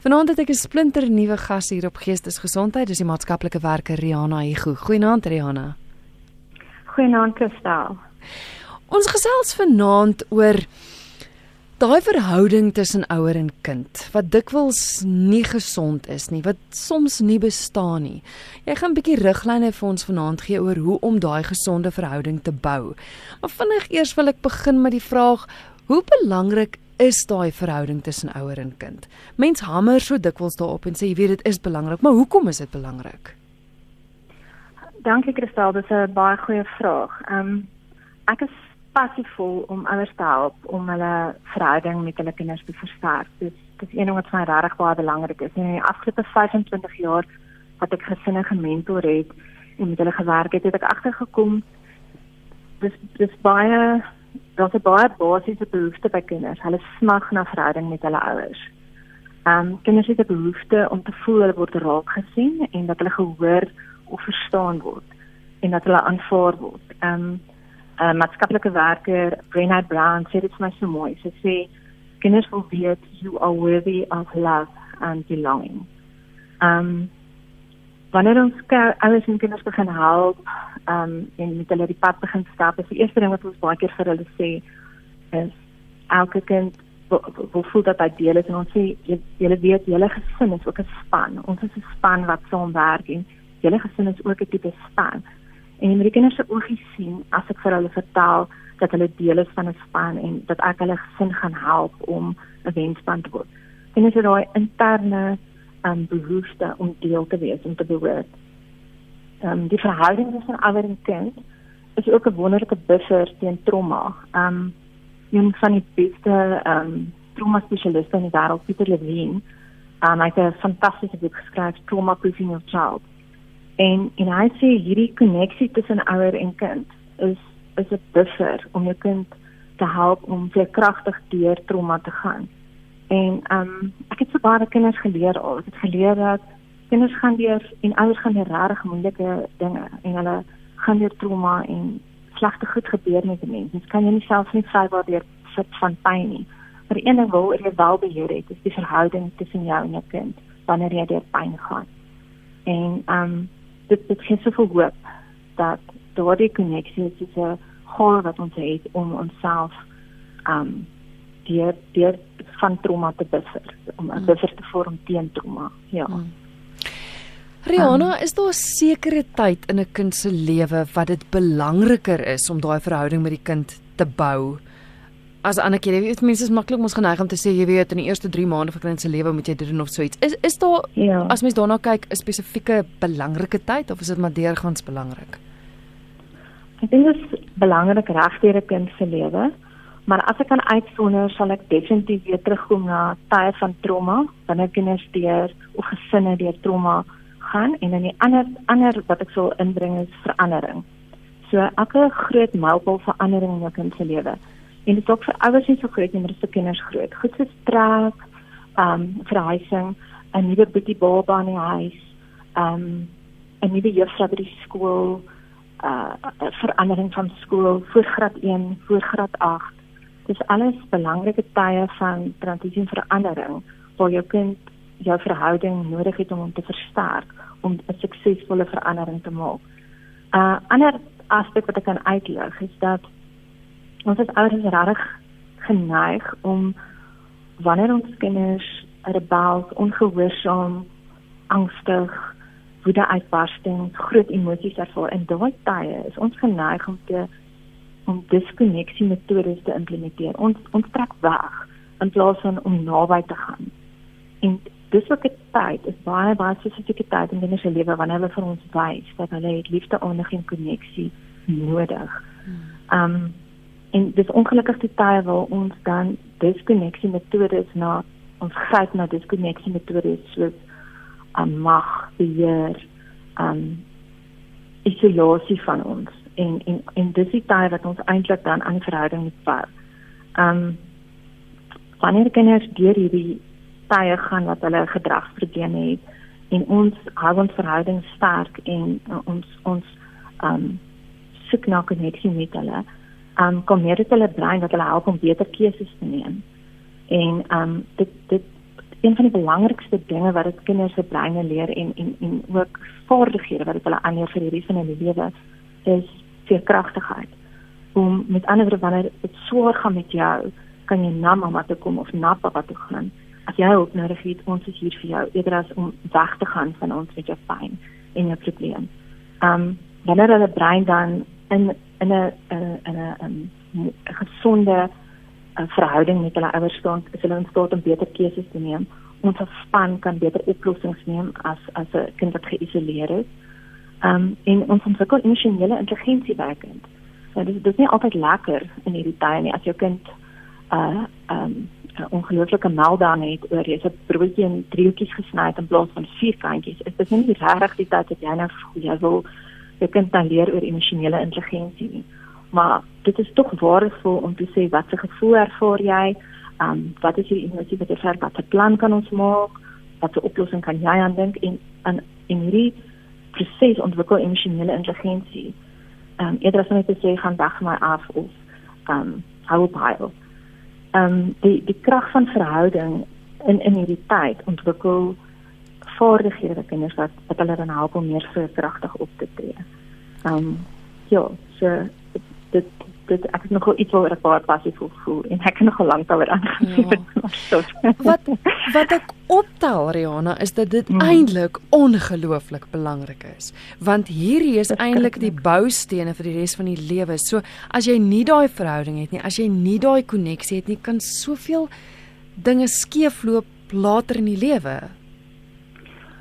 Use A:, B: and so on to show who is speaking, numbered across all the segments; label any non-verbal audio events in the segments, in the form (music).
A: Vanaand het ek 'n splinter nuwe gas hier op Geestesgesondheid, dis die maatskaplike werker Rihanna Hugo. Goeienaand Rihanna.
B: Goeienaand Kristal.
A: Ons gesels vanaand oor daai verhouding tussen ouer en kind wat dikwels nie gesond is nie, wat soms nie bestaan nie. Jy gaan 'n bietjie riglyne vir ons vanaand gee oor hoe om daai gesonde verhouding te bou. Maar vinnig eers wil ek begin met die vraag: Hoe belangrik is daai verhouding tussen ouer en kind? Mens hamer so dikwels daarop en sê jy weet dit is belangrik, maar hoekom is dit belangrik?
B: Dankie Kristal, dit is 'n baie goeie vraag. Ehm um, ek is passievol om ouers te help om hulle verhouding met hulle kinders te versterk. Dit dis een ding wat vir my regtig baie belangrik is. In die afgelope 25 jaar wat ek gesinne gementor het en met hulle gewerk het, het ek agtergekom dis dis baie daar's 'n baie basiese behoefte by kinders. Hulle smag na verhouding met hulle ouers. Ehm um, kinders het 'n behoefte om te voel hulle word raak gesien en dat hulle gehoor of verstaan word en dat hulle aanvaar word. Ehm um, 'n uh, maatskaplike werker, Brené Brown, sê dit vir my so mooi. Sy sê kinders wil weet you are worthy of love and belonging. Ehm um, wanneer ons alles in kinders begin help, um, en met hulle die pad begin stap, is die eerste ding wat ons baie keer vir hulle sê is elke kind wil voel dat hy deel is en ons sê julle weet julle gesin is ook 'n span. Ons is 'n span wat saamwerk en julle gesin is ook 'n tipe span. En die kinders se oogies sien as ek vir hulle vertel dat hulle deel is van 'n span en dat ek hulle gesin gaan help om 'n wenspan te word. En dit is daai interne um, behoefte om deel te wees om te behoort. Um, die verhouding tussen ouer en kind is ook 'n wonderlike buffer teen trauma. Um een van die beste um trauma spesialiste in die wêreld, Pieter Levine, um, hy het 'n fantastiese boek geskryf, Trauma Proofing Your Child. En en hy sê hierdie koneksie tussen ouer en kind is is 'n buffer om jou kind te help om veerkragtig deur trauma te gaan. En ehm um, ek het so baie kinders geleer al. Ek het geleer dat kinders gaan deur en ouers gaan deur regtig moeilike dinge en hulle gaan deur trauma en slegte goed gebeur met mense. Dit kan jy nie self nie vry waar deur sit van pyn nie. Maar een ding wil jy wel beheer het, is die verhouding tussen jou en jou kind wanneer jy deur pyn gaan. En ehm um, dit dit gee soveel hoop dat daardie koneksie is 'n hol wat ons het om onsself ehm um, deur deur van trauma te buffer om 'n mm. buffer te vorm teen trauma. Ja. Mm.
A: Rihanna, um, is daar 'n sekere tyd in 'n kind se lewe wat dit belangriker is om daai verhouding met die kind te bou? As ander keer, jy weet mense is maklik ons geneig om te sê jy weet in die eerste 3 maande van 'n kind se lewe moet jy doen of so iets. Is is daar ja. as mens daarna kyk 'n spesifieke belangrike tyd of is dit maar deurgangs belangrik?
B: Ek dink dit is belangrik regdeur 'n kind se lewe. Maar as ek kan uitsonder, sal ek definitief weer terugkom na tye van trauma, wanneer kinders deur of gesinne deur trauma gaan en dan die ander ander wat ek sou inbring is verandering. So elke groot mylpaal verandering in 'n kind se lewe. En dit ook vir ouers nie so groot is vir kinders groot. Goed so trek, ehm um, verhuising, 'n nuwe bietjie baba in die huis, ehm um, 'n nuwe juffrou by die skool, uh, 'n verandering van skool voor graad 1, voor graad 8 dis alles belangrike tye van transisie verandering waar jou kind jou verhouding nodig het om hom te versterk om 'n suksesvolle verandering te maak. 'n uh, Ander aspek wat ek kan uitlig is dat ons as ouers regtig geneig om wanneer ons kinders rebels, ongehoorsaam, angstig, woede uitbarstings, groot emosies ervaar in daai tye is ons geneig om te om diskonneksie metodes te implementeer. Ons ons trek weg in plaas van om naby te gaan. En dis wat ek tyd is baie baie spesifieke tyd in hulle lewe wanneer hulle vir ons wys dat hulle het liefde aandag en koneksie nodig. Um en dis ongelukkig die tye waar ons dan diskonneksie metodes na ons gryp na diskonneksie metodes soos aan um, mag, beheer, um isolasie van ons en en en dis die tyd wat ons eintlik dan aan verhouding moet bou. Um wanneer kinders deur hierdie tye gaan wat hulle gedragsprobleme het en ons hou ons verhouding sterk en uh, ons ons um soek na koneksie met hulle. Um kom meer dit hulle brein dat hulle help om beter keuses te neem. En um dit dit een van die belangrikste dinge wat dit kinders se breine leer en en en ook vaardighede wat dit hulle aanleer vir die res van hulle lewe is veerkragtigheid. Om met ander woorde wanneer dit swaar gaan met jou, kan jy na mamma toe kom of na pappa toe gaan. As jy hulp nodig het, ons is hier vir jou eerder as om weg te gaan van ons met jou pyn en jou probleem. Um wanneer hulle brein dan in in 'n in 'n 'n gesonde uh, verhouding met hulle ouers staan, is hulle in staat om beter keuses te neem. Ons span kan beter oplossings neem as as 'n kind wat geïsoleer is. Um en ons ontwikkel emosionele intelligensie werkend. Nou dis dis nie altyd lekker in hierdie tye nie as jou kind uh um 'n ongelooflike meltdown het oor jy's 'n broodjie in driehoekies gesny in plaas van vierkantjies. Dit is nie regtig die tyd dat jy nou jy wil jy kan dan leer oor emosionele intelligensie nie. Maar dit is tog waardevol om te sê wat se gevoel ervaar jy? Um wat is die emosie wat jy ver wat 'n plan kan ons maak? Wat 'n oplossing kan jy aan dink en in in hierdie proses ontwikkel emosionele intelligensie. Um eerder as net te sê gaan weg my af of um hou op hy. Um die die krag van verhouding in in hierdie tyd ontwikkel vaardighede wat kinders wat wat hulle dan help om meer veerkragtig op te tree. Ehm um, ja, so dit dit ek het nogal iets oor 'n paar passief voel en ek het nogal lank daaroor aangesit.
A: Ja. (laughs) wat wat ek optel Rihanna is dat dit hmm. eintlik ongelooflik belangrik is want hierdie is eintlik die boustene vir die res van die lewe. So as jy nie daai verhouding het nie, as jy nie daai koneksie het nie, kan soveel dinge skeefloop later in die lewe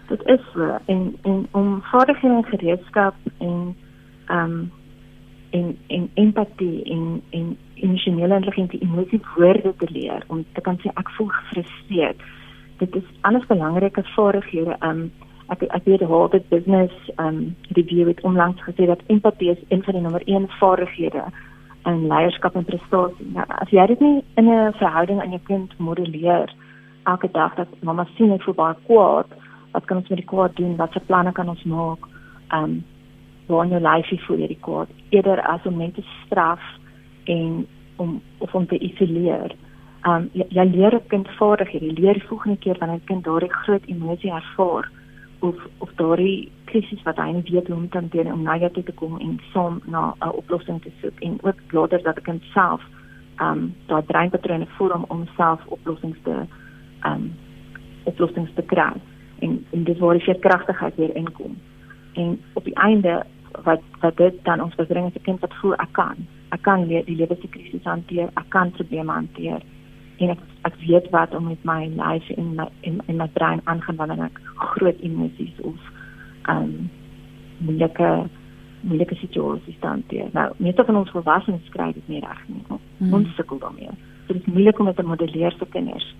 B: dit is so en en om vaardighede en gereedskap en ehm um, en en empatie en en emosionele intelligensie emosie woorde te leer om te kan sê ek voel gefrustreerd. Dit is alles belangrike vaardighede. Um, ek ek weet Harvard Business ehm um, review het onlangs gesê dat empatie is een van die nommer 1 vaardighede in leierskap en prestasie. Nou, as jy dit nie in 'n verhouding aan jou kind modelleer elke dag dat mamma sien ek voel baie kwaad wat kan ons met die kwaad doen? Watse planne kan ons maak? Um waar in jou lyfie voel jy die kwaad? Eerder as om net te straf en om of om te isoleer. Um jy, jy leer 'n kind vaardighede. Jy leer volgende keer wanneer 'n kind daardie groot emosie ervaar of of daardie krisis wat hy nie weet hoe om te hanteer om na jou te kom en saam na 'n oplossing te soek en ook later dat 'n kind self um daai breinpatrone vorm om self oplossings te um oplossings te kry en en dit waar die veerkragtigheid weer inkom. En op die einde wat wat dit dan ons bring as 'n kind wat voel ek kan. Ek kan leer die lewe se krisis hanteer, ek kan probleme hanteer en ek ek weet wat om met my lyf en my en in my brein aangaan wanneer ek groot emosies of ehm um, moeilike moeilike situasies hanteer. Nou, meeste van ons volwassenes skryf dit nie reg nie. Mm. Ons sukkel daarmee. Dit is moeilik om dit te modelleer vir kinders.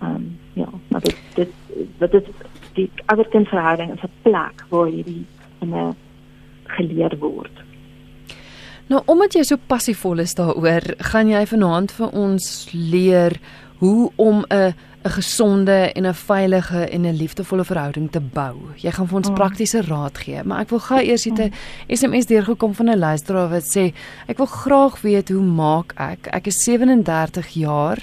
B: Ehm um, ja, maar dit dit wat dit die ouer-kindverhouding is 'n plek waar hierdie dinge geleer word.
A: Nou omdat jy so passievol is daaroor, gaan jy vanaand vir ons leer hoe om 'n 'n gesonde en 'n veilige en 'n liefdevolle verhouding te bou. Jy gaan vir ons mm. praktiese raad gee, maar ek wil gou eers hê 'n SMS deurgekom van 'n luisteraar wat sê ek wil graag weet hoe maak ek? Ek is 37 jaar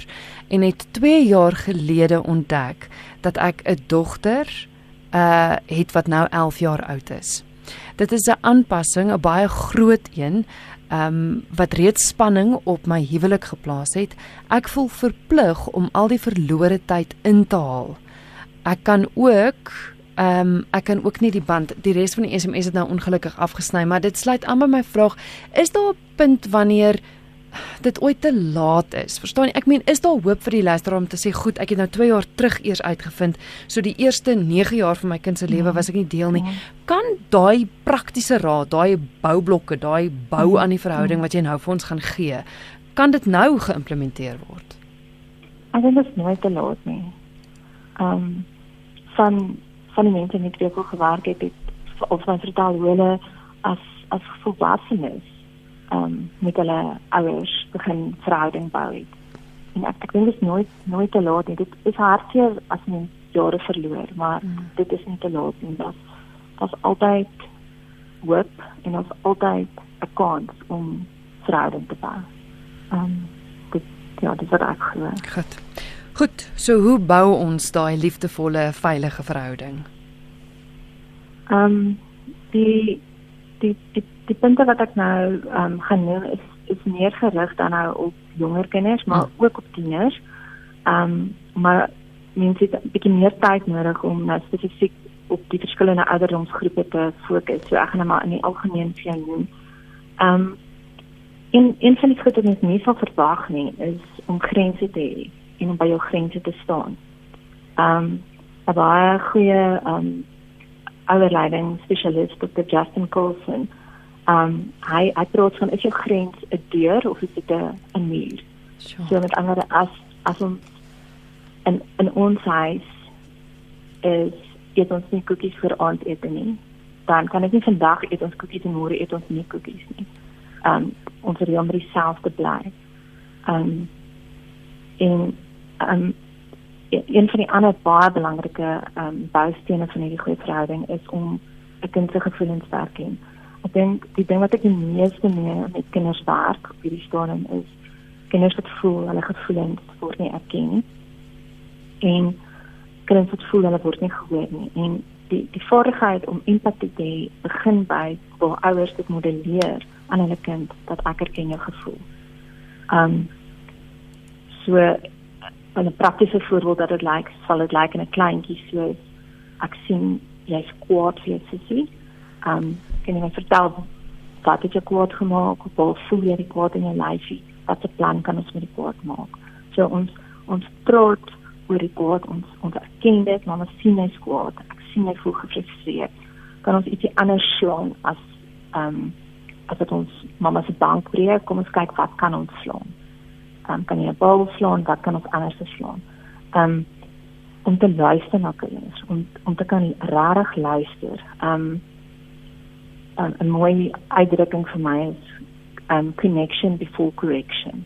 A: en het 2 jaar gelede ontdek dat ek 'n dogter uh het wat nou 11 jaar oud is. Dit is 'n aanpassing, 'n baie groot een, um wat reeds spanning op my huwelik geplaas het. Ek voel verplig om al die verlore tyd in te haal. Ek kan ook um ek kan ook nie die band die res van die SMS het nou ongelukkig afgesny, maar dit sluit aan by my vraag, is daar 'n punt wanneer dit ooit te laat is. Verstaan jy? Ek meen, is daar hoop vir die luisteraar om te sê, "Goed, ek het nou 2 jaar terug eers uitgevind, so die eerste 9 jaar van my kind se lewe was ek nie deel nie." Kan daai praktiese raad, daai boublokke, daai bou aan die verhouding wat jy nou vir ons gaan gee, kan dit nou geïmplementeer word?
B: Ek dink dit is nooit te laat nie. Ehm um, van van die mense met wie ek gewerk het, het of van vertel hulle as as volwassenes um, met hulle ouers begin verhouding bou het. En ek ek dink dit is nooit nooit te laat nie. Dit is hartseer as mens jare verloor, maar mm. dit is nie te laat nie. Dit was altyd hoop en ons altyd 'n kans om verhouding te bou. Um dit ja, dit is reg.
A: Goed. Goed, so hoe bou ons daai liefdevolle, veilige verhouding?
B: Ehm um, die die die die punte wat ek nou ehm um, genoem is is meer gerig dan nou op jonger kinders, maar hmm. ook op tieners. Ehm um, maar mense het 'n bietjie meer tyd nodig om nou spesifiek op die verskillende ouderdomsgroepe te fokus. So ek gaan net maar in die algemeen vir jou noem. Ehm um, in in van die goed wat mens nie sal verwag nie, is om grense te hê en om by jou grense te staan. Ehm um, 'n baie goeie ehm um, ouerleiding spesialist Dr. Justin Colson. Um, hy hy praat van is jou grens 'n deur of is dit 'n 'n muur? Sure. So met ander as as ons in in ons huis is eet ons nie koekies vir aandete nie. Dan kan ek nie vandag eet ons koekies en môre eet ons nie koekies nie. Um, ons wil hom dieselfde bly. Um, en ehm um, een van die ander baie belangrike um, boustene van hierdie goeie verhouding is om 'n kind se gevoelens te erken. Ek dink die ding wat ek die meeste mee met kinders werk op hierdie stadium is kinders wat voel hulle gevoelens word nie erken nie. En kinders wat voel hulle word nie gehoor nie. En die die vaardigheid om empatie te hê begin by waar ouers dit modelleer aan hulle kind dat ek erken jou gevoel. Um so 'n praktiese voorbeeld dat dit lyk, like, sal dit lyk like in 'n kleintjie so ek sien jy's kwaad vir jou sussie. Um kan jy my vertel wat het jy kwaad gemaak? Hoe voel jy die kwaad in jou lyfie? Wat 'n plan kan ons met die kwaad maak? So ons ons praat oor die kwaad ons ons erken dit, maar ons sien hy's kwaad. Ek sien hy voel gefrustreerd. Kan ons ietsie anders slaan as um as dit ons mamma se bank breek, kom ons kyk wat kan ons slaan um, kan jy 'n bal slaan, wat kan ons anders slaan? Um om te luister na kinders, om om te kan regtig luister. Um 'n 'n mooi uitdrukking vir my is um connection before correction.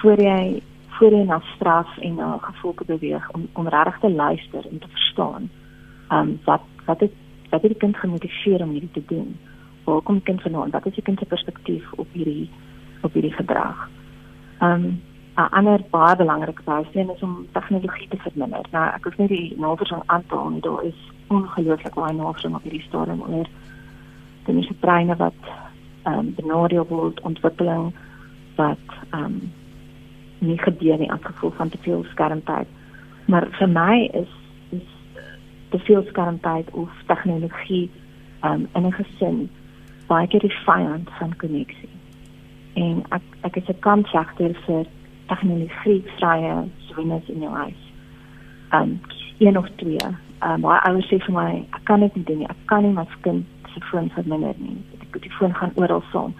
B: Voor jy voor jy na straf en na gevolge beweeg om om regtig te luister en te verstaan. Um wat wat het wat het die kind gemotiveer om hierdie te doen? Waar kom die kind vandaan? Wat is die kind se perspektief op hierdie op hierdie gedrag? Um 'n ander baie belangrike bousteun is om tegnologie te verminder. Nou ek hoef nie die navorsing aan te haal nie, daar is ongelooflik baie navorsing op hierdie stadium oor die mense breine wat ehm um, benadeel word ontwikkeling wat ehm um, nie gebeur nie as gevolg van te veel skermtyd. Maar vir my is is te veel skermtyd of tegnologie ehm um, in 'n gesin baie keer die vyand van koneksie en ek ek is 'n kampsagter vir tegnologie vrye sones in jou huis. Um een of twee. Um my ouers sê vir my ek kan dit nie doen nie. Ek kan nie my kind se foon verminder nie. Ek die foon gaan oral saam.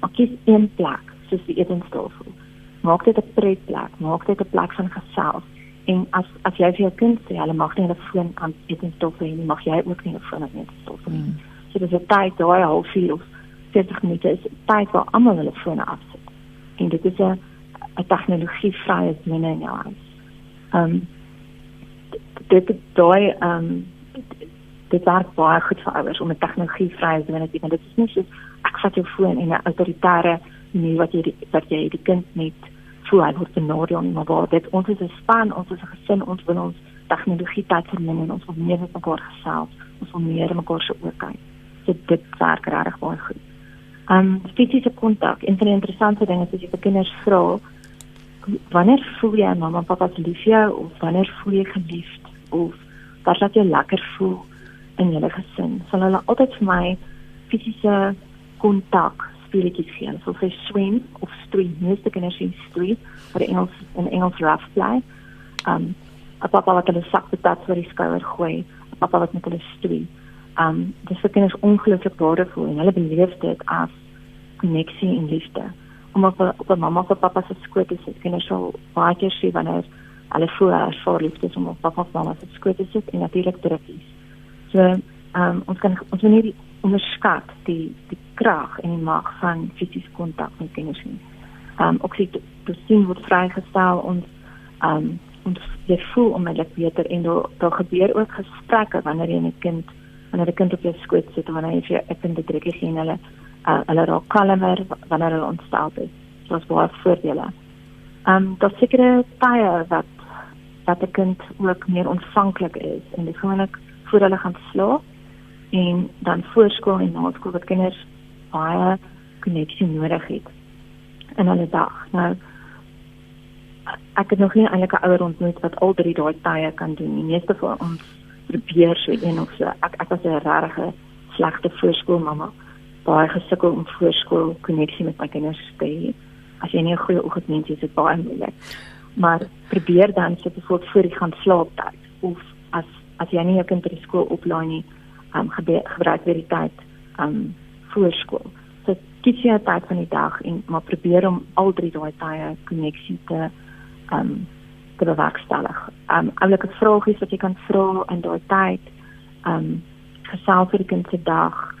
B: Maar kies een plek soos die etenstafel. Maak dit 'n pretplek, maak dit 'n plek van gesels. En as as jy vir jou kind sê hulle mag nie hulle foon aan etenstafel hê nie, mag jy ook nie 'n foon aan etenstafel hê nie. Hmm. So dis 'n tyd daai halfuur of 40 minute is tyd waar almal hulle fone afsit. En dit is 'n 'n tegnologie vrye binne in jou huis. Ehm um, dit daai ehm um, dit werk baie goed vir ouers om 'n tegnologie vrye binne te hê. Dit is nie so ek vat jou foon en 'n autoritaire nie wat jy die, wat jy die kind net voel hy word benadeel nie, maar waar dit ons is 'n span, ons is 'n gesin, ons wil ons tegnologie tyd verminder en ons wil meer met mekaar gesels, ons wil meer mekaar se oor kyk. So dit werk regtig baie goed. Um fisiese kontak. Een van die interessante dinge is as jy vir kinders vra, wanneer voel jy mamma en pappa se lief vir jou of wanneer voel jy geliefd of wat laat jou lekker voel in julle gesin? Sal hulle altyd vir my fisiese kontak speletjies gee. So vir swem of stream, meeste kinders sien stream vir die Engels in Engels rough play. Um 'n pappa wat hulle sak patat oor die skouer gooi, 'n pappa wat met hulle stream um dis vir kinders ongelooflik waardevol en hulle beleef dit as koneksie en liefde. Om op op 'n mamma of pappa se skoot te sit, kinders sal baie keer sien wanneer hulle voel hulle voel liefde om op pappa of mamma se skoot te sit en natuurlik drukkies. So um ons kan ons moet nie onderskat die die krag en die mag van fisiese kontak met kinders nie. Um ook sien dit sien word vrygestel ons um ons jy voel onmiddellik beter en daar daar gebeur ook gesprekke wanneer jy 'n kind wanneer 'n kind op jou skoot sit wanneer jy vir 'n kind 'n drukkie gee en hulle uh, hulle raak kalmer wanneer hulle ontstel is. Dit is baie voordele. Ehm um, daar sekerre tye wat dat 'n kind ook meer ontvanklik is en dit gewoonlik voor hulle gaan slaap en dan voorskool en na skool wat kinders baie koneksie nodig het in hulle dag. Nou ek het nog nie eintlik 'n ouer ontmoet wat al drie daai tye kan doen nie. Meeste van ons probeer so een of so. Ek ek was 'n regte slegte voorskoolmamma. Baie gesukkel om voorskool koneksie met my kinders te hê. As jy nie 'n goeie oggendmens is, is dit baie moeilik. Maar probeer dan so bijvoorbeeld voor jy gaan slaap tyd of as jy nie jou kind by die skool oplaai nie, um, gebruik weer die tyd um voorskool. So kies jy 'n tyd van die dag en maar probeer om al drie daai tye koneksie te um te bewerkstellig. Um oulike vragies wat jy kan vra in daai tyd. Um gesels vir die kind se dag,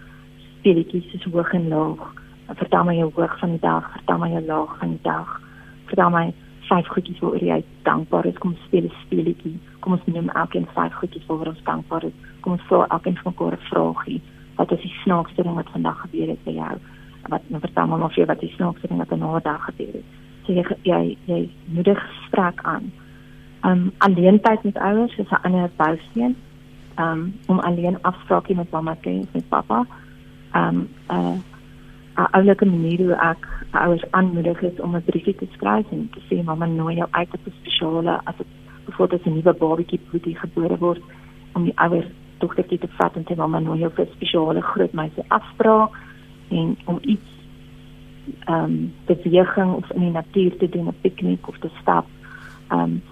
B: speletjies soos hoog en laag. Vertel my jou hoog van die dag, vertel my jou laag van die dag. Vertel my vyf goedjies waaroor jy dankbaar is. Kom speel 'n speletjie. Kom ons neem elkeen vyf goedjies waaroor ons dankbaar is. Kom ons vra elkeen van mekaar 'n vraagie. Wat is die snaakste ding wat vandag gebeur het by jou? Wat nou vertel maar vir wat die snaakste ding wat in 'n dag gebeur het so jy jy, jy moedig gesprek aan. Um alleen tyd met ouers is 'n ander bousteen. Um om alleen afsprake met mamma te hê met pappa. Um uh 'n oulike manier hoe ek ouers aanmoedig is om 'n briefie te skryf en te sê mamma nooi jou uit op 'n spesiale as dit bijvoorbeeld 'n nuwe babatjie poetie gebore word om die ouers dogtertjie te vat en te mamma nooi jou vir 'n spesiale groot meisie afspraak en om iets ehm um, beweging of in die natuur te doen, 'n piknik of te stap. Ehm um,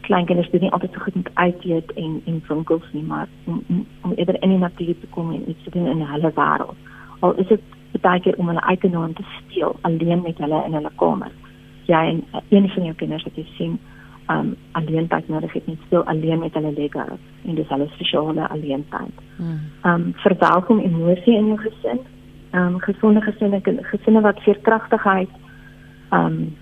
B: klein kinders doen nie altyd so goed met uit en en winkels nie, maar om om, om eerder in die natuur te kom en iets te doen in hulle wêreld. Al is dit baie keer om hulle uit te nooi te speel alleen met hulle in hulle kamer. Jy en uh, een van jou kinders wat jy sien um alleen tyd nodig het net speel alleen met hulle Lego en dis alles spesiale alleen tyd. Hmm. Um verwelkom emosie in jou gesin um, gesonde gesinne gesinne wat veerkragtigheid um,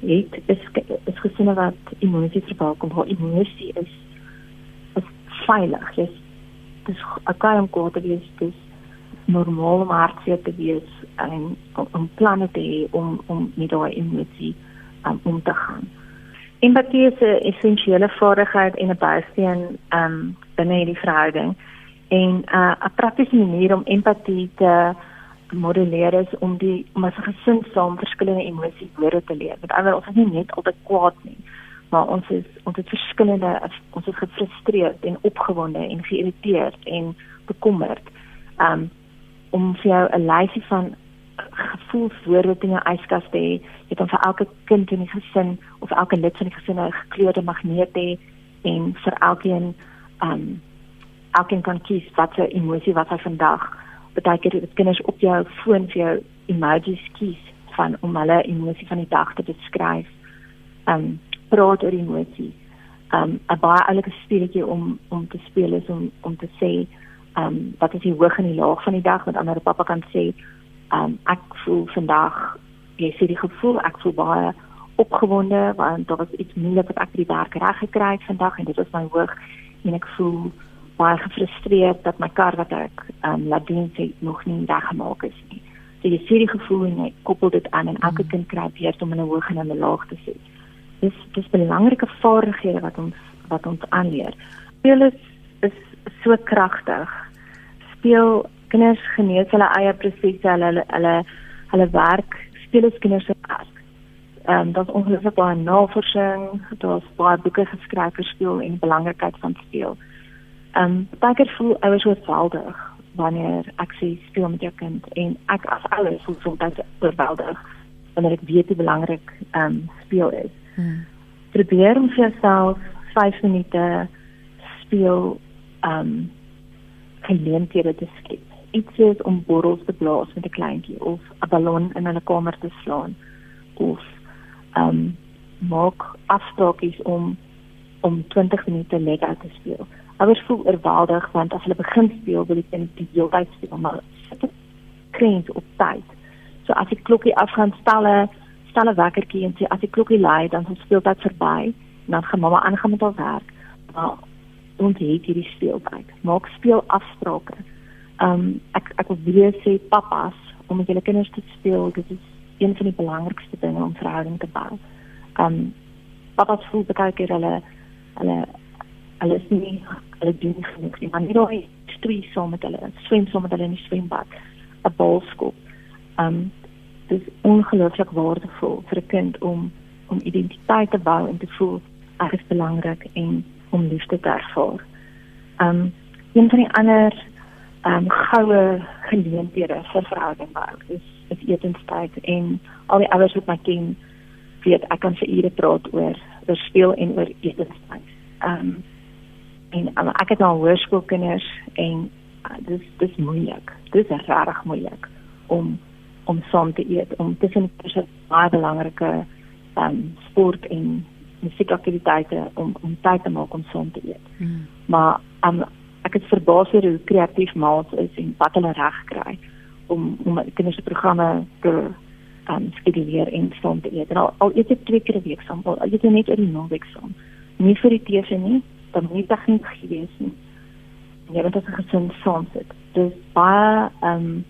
B: het is is gesinne wat emosie verwelkom waar emosie is is veilig is dis okay om kort wees dis normaal om hartseer te wees en om, om planne te hê om om met daai emosie um, om te gaan empatie is 'n essensiële vaardigheid en 'n bousteen um, binne hierdie verhouding en uh, 'n praktiese manier om empatie te modelleer is om die om as 'n gesin saam verskillende emosies woorde te leer. Met ander ons is nie net altyd kwaad nie, maar ons is ons het verskillende ons is gefrustreerd en opgewonde en geïrriteerd en bekommerd. Um om vir jou 'n lysie van gevoelswoorde in jou yskas te hê, jy kan vir elke kind in die gesin of elke lid van die gesin 'n gekleurde magneet hê en vir elkeen um elkeen kan kies watter emosie wat hy vandag baie keer dit kinders op jou foon vir jou emojis kies van om hulle emosie van die dag te beskryf. Um praat oor emosies. Um 'n baie oulike speletjie om om te speel is om om te sê um wat is die hoog en die laag van die dag met ander pappa kan sê um ek voel vandag jy sê die gevoel ek voel baie opgewonde want daar was iets moeilik wat ek by die werk reg gekry het vandag en dit was my hoog en ek voel baie gefrustreerd dat my kar wat ek um, laat dien sê nog nie reggemaak is nie. So jy sien die gevoel en jy koppel dit aan en elke kind kry weer om in 'n hoog en 'n laag te sê. Dis dis belangrike vaardighede wat ons wat ons aanleer. Speel is is so kragtig. Speel kinders genees hulle eie prosesse, hulle hulle hulle, hulle werk, speel is kinders se werk. Ehm um, daar's ongelukkig baie navorsing, daar's baie boeke geskryf oor speel en die belangrikheid van speel. Ehm um, baie keer voel ouers oorweldig wanneer ek sê speel met jou kind en ek as ouer voel soms oorweldig wanneer ek weet hoe belangrik ehm um, speel is. Hmm. Probeer om vir jouself 5 minute speel ehm um, geleenthede te skep. Iets is om borrels te blaas met 'n kleintjie of 'n ballon in 'n kamer te slaan of ehm um, maak afspraakies om om 20 minute Lego te speel ouers voel oorweldig want as hulle begin speel wil hulle net die hele tyd speel maar dit kreens op tyd. So as die klokkie afgaan stalle stalle wekkertjie en sê as die klokkie lui dan is speeltyd verby en dan gaan mamma aangaan met haar werk. Maar ons het hierdie speeltyd. Maak speel afsprake. Um ek ek wil weer sê pappas om met julle kinders te speel, dit is een van die belangrikste dinge om verhouding te bou. Um pappas voel baie keer hulle Hulle hulle is nie hulle doen nie genoeg nie. Maar nie daai twee saam met hulle, swem saam met hulle in die swembad, 'n bal skop. Um dit is ongelooflik waardevol vir 'n kind om om identiteit te bou en te voel ek is belangrik en om liefde te ervaar. Um een van die ander um goue geleenthede vir verhouding bou is is etenstyd en al die ouers wat my ken weet ek kan vir ure praat oor oor speel en oor etenstyd. Um en um, ek het nou hoërskoolkinders en uh, dis dis moeilik. Dis regtig moeilik om om saam te eet om tussen tussen baie belangrike um sport en musiekaktiwiteite om om tyd te maak om saam te eet. Hmm. Maar um, ek is verbaas oor hoe kreatief maats is en wat hulle reg kry om om kinders se programme te um skeduleer en saam te eet. En al, al eet ek twee keer 'n week saam, al eet ek net oor die naweek saam. Nie vir die TV nie, dan moet ek nie gewees nie. Ja, want dit is 'n gesin saam sit. Dis baie um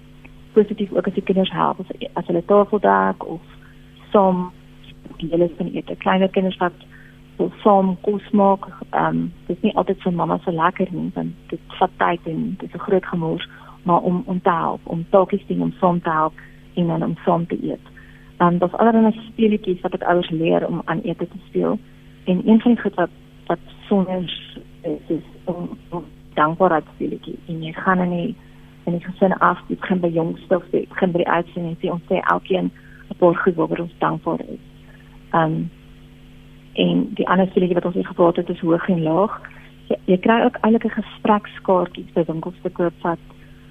B: positief ook as die kinders help as, as hulle tafel dek of saam die hele van eet. Kleiner kinders wat wil saam kos maak. Ehm um, dit is nie altyd vir mamma so lekker nie want dit vat tyd en dit is 'n groot gemors, maar om om te help, om taakies doen om saam te help en dan om saam te eet. Dan um, daar's allerlei speletjies wat ek ouers leer om aan ete te speel. En een van die goed wat wat sonder is, is om, om dankbaarheid speletjie. En jy gaan in die in die gesin af, jy begin by jongste of jy begin by die oudste en jy sê elkeen 'n paar goed waaroor ons dankbaar is. Um en die ander speletjie wat ons hier gepraat het is hoog en laag. Jy, jy kry ook eintlik 'n gesprekskaartjies by winkels te koop wat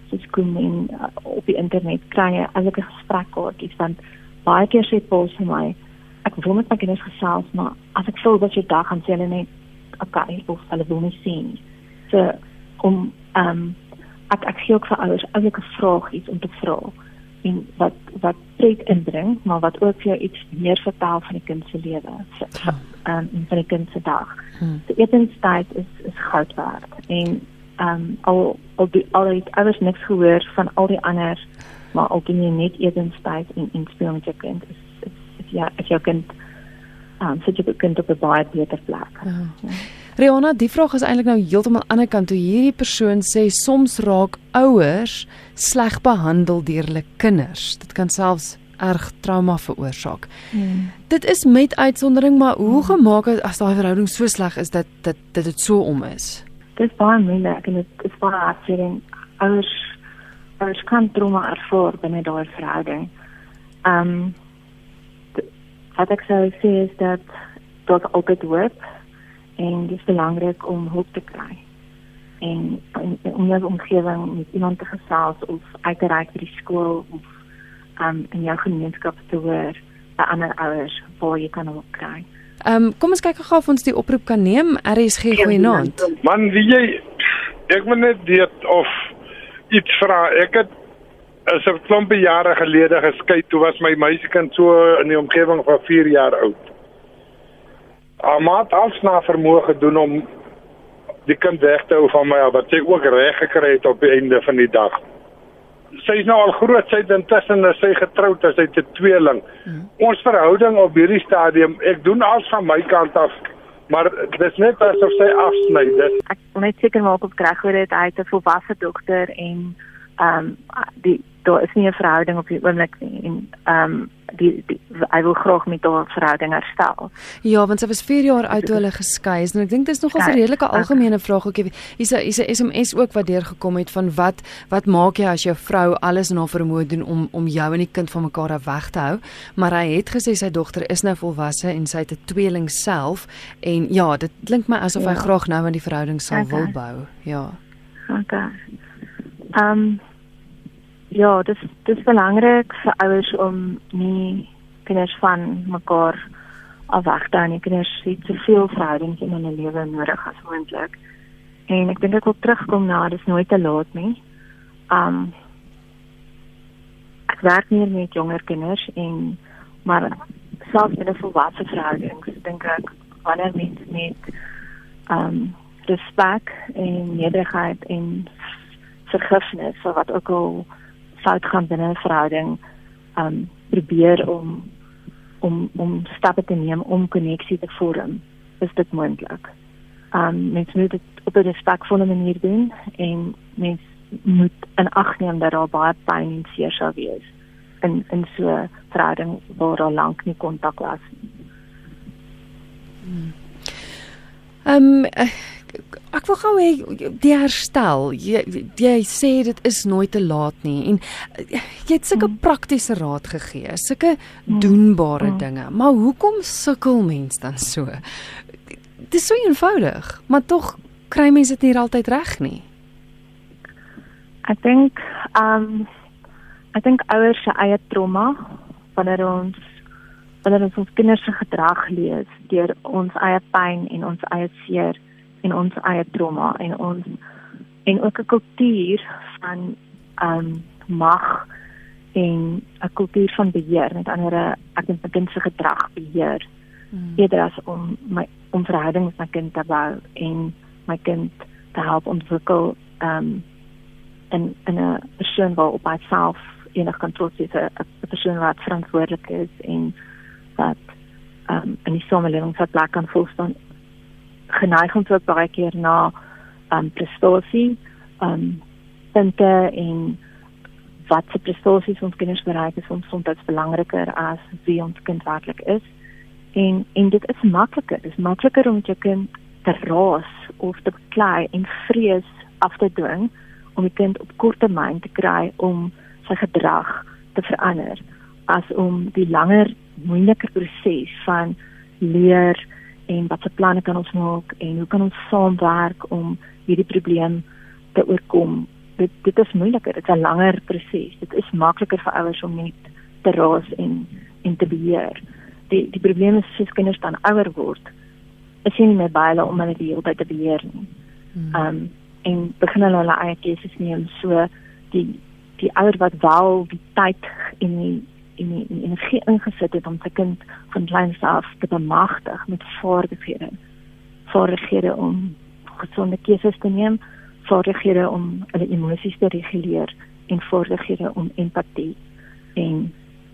B: soos kom in uh, op die internet kry jy eintlik 'n gesprekkaartjies want baie keer sê pos vir my ek wil met my kinders gesels maar as ek voel dat jy dag gaan sê hulle net okay of hulle wil nie sien. So om um ek ek gee ook vir ouers eintlik 'n vraag iets om te vra en wat wat pret inbring, maar wat ook vir jou iets meer vertel van die kind se lewe, ehm um, van die kind se dag. Hmm. Die etenstyd is is goud werd en ehm um, al al die al die ouers niks gehoor van al die ander, maar al doen jy net etenstyd en en speel met jou kind is is, is ja, as jou kind ehm um, sit jy kind op 'n baie beter plek. Ja.
A: Ja. Riona, die vraag is eintlik nou heeltemal aan die ander kant toe hierdie persoon sê soms raak ouers sleg behandel deur hulle kinders. Dit kan selfs erg trauma veroorsaak. Hmm. Dit is met uitsondering, maar hoe gemaak as daai verhouding so sleg is dat dit dit dit so om is?
B: Dit is baie moeilik en dit is baie hartseer. Ouers ouers kan trauma ervaar binne daai verhouding. Ehm um, wat ek sou sê is dat dit altyd hoop en dit is belangrik om hulp te kry. En om jou omgewing met iemand te gesels of uit te reik by die skool of um, in jou gemeenskap te hoor by ander ouers waar jy kan hulp kry.
A: Ehm um, kom ons kyk gou of ons die oproep kan neem. RSG goeienaand.
C: Man, wie jy ek moet net weet of iets vra. Ek het as 'n klompie jare gelede geskei toe was my meisiekind so in die omgewing van 4 jaar oud. Amaat als na vermoë gedoen om die kind weg te hou van my wat sy ook reg gekry het op die einde van die dag. Sy is nou al groot, sy het intussen sy getroud, sy het 'n tweeling. Hmm. Ons verhouding op hierdie stadium, ek doen alles van my kant af, maar dit is net asof sy afsny. Dis
B: ek wil net seker maak op kry hoe dit uit 'n volwasse dokter en ehm um, die daar is nie 'n verhouding op die oomblik nie en ehm um, die, die hy wil graag met haar verhouding herstel.
A: Ja, want sy was 4 jaar oud toe hulle geskei is en ek dink dit is nogal 'n redelike algemene vraag ook. Hier's 'n hier's 'n SMS ook wat deurgekom het van wat wat maak jy as jou vrou alles in haar vermoë doen om om jou en die kind van mekaar af weg te hou? Maar hy het gesê sy dogter is nou volwasse en sy het 'n tweeling self en ja, dit klink my asof ja. hy graag nou aan die verhouding sal okay. wil bou. Ja.
B: Okay. Ehm um, Ja, dis dis belangrik vir ouers om nie kinders van mekaar af weg te hou nie. Kinders het soveel verhoudings in hulle lewe nodig as moontlik. En ek dink ek wil terugkom na dis nooit te laat nie. Um ek werk nie met jonger kinders en maar selfs in 'n volwasse verhouding, dink ek wanneer mens met um respek en nederigheid en vergifnis vir wat ook al fout gaan binne 'n verhouding um probeer om om om stappe te neem om koneksie te vorm is dit moontlik. Um, mens moet dit op 'n respekvolle manier doen en mens moet in ag neem dat daar baie pyn en seer sal wees in in so 'n verhouding waar daar lank nie kontak was nie.
A: Ehm um, ek wil gou hê die herstel. Jy, jy sê dit is nooit te laat nie en eh, jy het sulke hmm. praktiese raad gegee, sulke hmm. doenbare hmm. dinge. Maar hoekom sukkel mens dan so? Dit is so eenvoudig, maar tog kry mense dit nie altyd reg nie.
B: Ek dink um, ek dink ouers se eie trauma wanneer ons wanneer ons ons kinders se gedrag lees deur ons eie pyn en ons eie seer en ons eie trauma en ons en ook 'n kultuur van ehm um, mag en 'n kultuur van beheer met ander ek dink my kind se gedrag beheer hmm. eerder as om my om verhoudings met my kind te bou en my kind te help ontwikkel ehm um, in in 'n persoon wat op homself enig kan trots wees 'n persoon wat verantwoordelik is en wat um, in die samelewing wat plek kan voel staan geneig om tot baie keer na um, prestasie um punte en wat se prestasies ons kinders bereik is ons soms dit belangriker as wie ons kind werklik is. En en dit is makliker. Dis makliker om jou kind te raas of te beklei en vrees af te dwing om die kind op kort termyn te kry om sy gedrag te verander as om die langer moeiliker proses van leer en wat se planne kan ons maak en hoe kan ons saamwerk om hierdie probleem te oorkom. Dit dit is moeiliker dit is 'n langer proses. Dit is makliker vir ouers om net te raas en en te beheer. Die die probleem is as kinders dan ouer word is jy nie meer by hulle om hulle die hele tyd te beheer nie. Hmm. um en begin hulle hulle eie keuses neem. So die die ouer wat wel die tyd en die en die energie ingesit het om sy kind van kleins af te bemagtig met vaardighede vaardighede om gesonde keuses te neem vaardighede om hulle emosies te reguleer en vaardighede om empatie en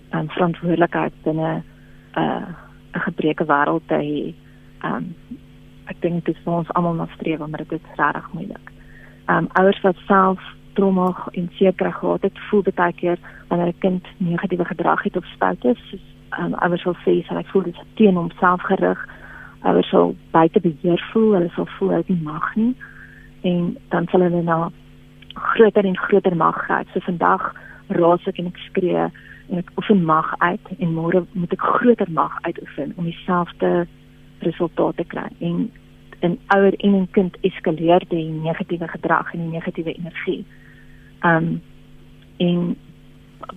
B: en verantwoordelikheid binne 'n uh, 'n gebreeke wêreld te hê. Um ek dink dit is vir ons almal na streef, maar dit is regtig moeilik um, ouers wat self trauma en seker gehad het, voel baie keer wanneer 'n kind negatiewe gedrag het of stout is, soos um, ouers sal sê, hulle voel dit teen homself gerig. Ouers sal baie beheer voel, hulle sal voel hulle nie mag nie en dan sal hulle na groter en groter mag gryp. So vandag raas ek en ek skree en ek oefen mag uit en môre moet ek groter mag uitoefen om dieselfde resultate te kry. En in ouer en in kind eskaleer die negatiewe gedrag en die negatiewe energie. Um en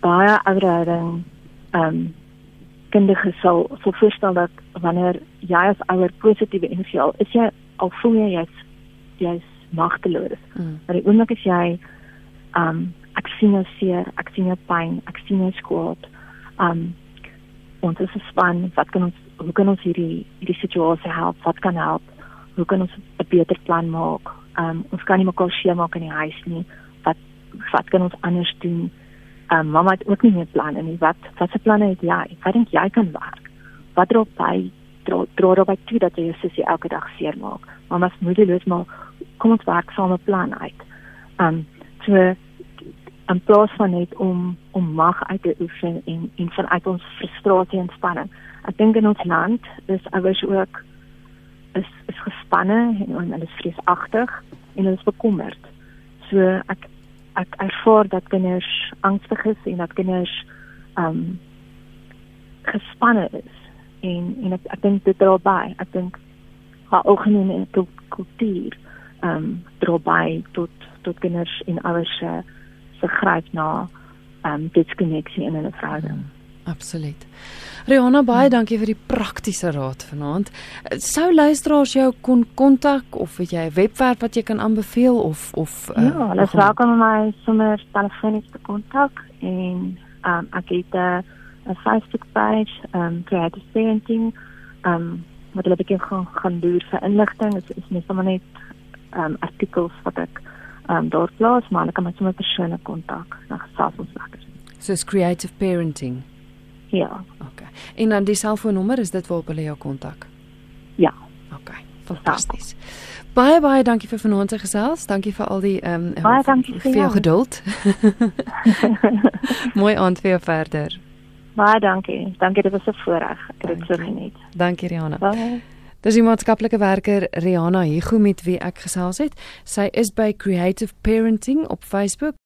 B: baie ouering um kinders sal sal voorstel dat wanneer jy as ouer positiewe energie al is jy al voel jy jy's jy's magteloos. Mm. Maar die oomblik as jy um ek sien jou seer, ek sien jou pyn, ek sien jou skuld. Um ons is 'n span, wat kan ons hoe kan ons hierdie hierdie situasie help? Wat kan help? hoe kan ons 'n beter plan maak? Um ons kan nie mekaar seer maak in die huis nie. Wat kan ons anders doen? Um mamma het ook nie meer planne nie. Wat wat se planne het jy? Wat dink jy kan werk? Wat dra by dra dra by toe dat jy jou sussie elke dag seer maak? Mamma se moedeloos maar kom ons werk saam 'n plan uit. Um so en plaas van net om om mag uit te oefen en en vanuit ons frustrasie en spanning. Ek dink in ons land is ouers ook is is gespanne en hulle is vreesagtig en hulle is bekommerd. So ek ek ervaar dat kinders angstig is en dat kinders um gespanne is en en ek ek dink dit dra by. Ek dink haar algemene kultuur um dra by tot tot kinders en ouers se se gryp na um diskonneksie in hulle verhouding. Hmm.
A: Absoluut. Rihanna, baie dankie vir die praktiese raad vanaand. Sou luisteraars jou kon kontak of het jy 'n webwerf wat jy kan aanbeveel of of
B: uh, Ja, hulle vra kan my sommer telefonies te kontak en um, ek het 'n uh, Facebook page, um creative parenting, um wat hulle begin gaan gaan doen vir inligting. Dit is nie sommer net um artikels wat ek um daar plaas, maar hulle kan my sommer persoonlik kontak na gesels ons later.
A: So it's creative parenting.
B: Ja.
A: OK. En dan die selfoonnommer is dit waarop hulle jou kontak.
B: Ja.
A: OK. Fantasties. Baie baie dankie vir vanaand se gesels. Dankie vir al die ehm um,
B: Baie dankie vir
A: jou geduld. (laughs) Mooi aand vir jou verder.
B: Baie dankie. Dankie, dit was 'n voorreg. Ek het dit so geniet.
A: Dankie Rihanna.
B: Bye.
A: Dis die maatskaplike werker Rihanna Hugo met wie ek gesels het. Sy is by Creative Parenting op Facebook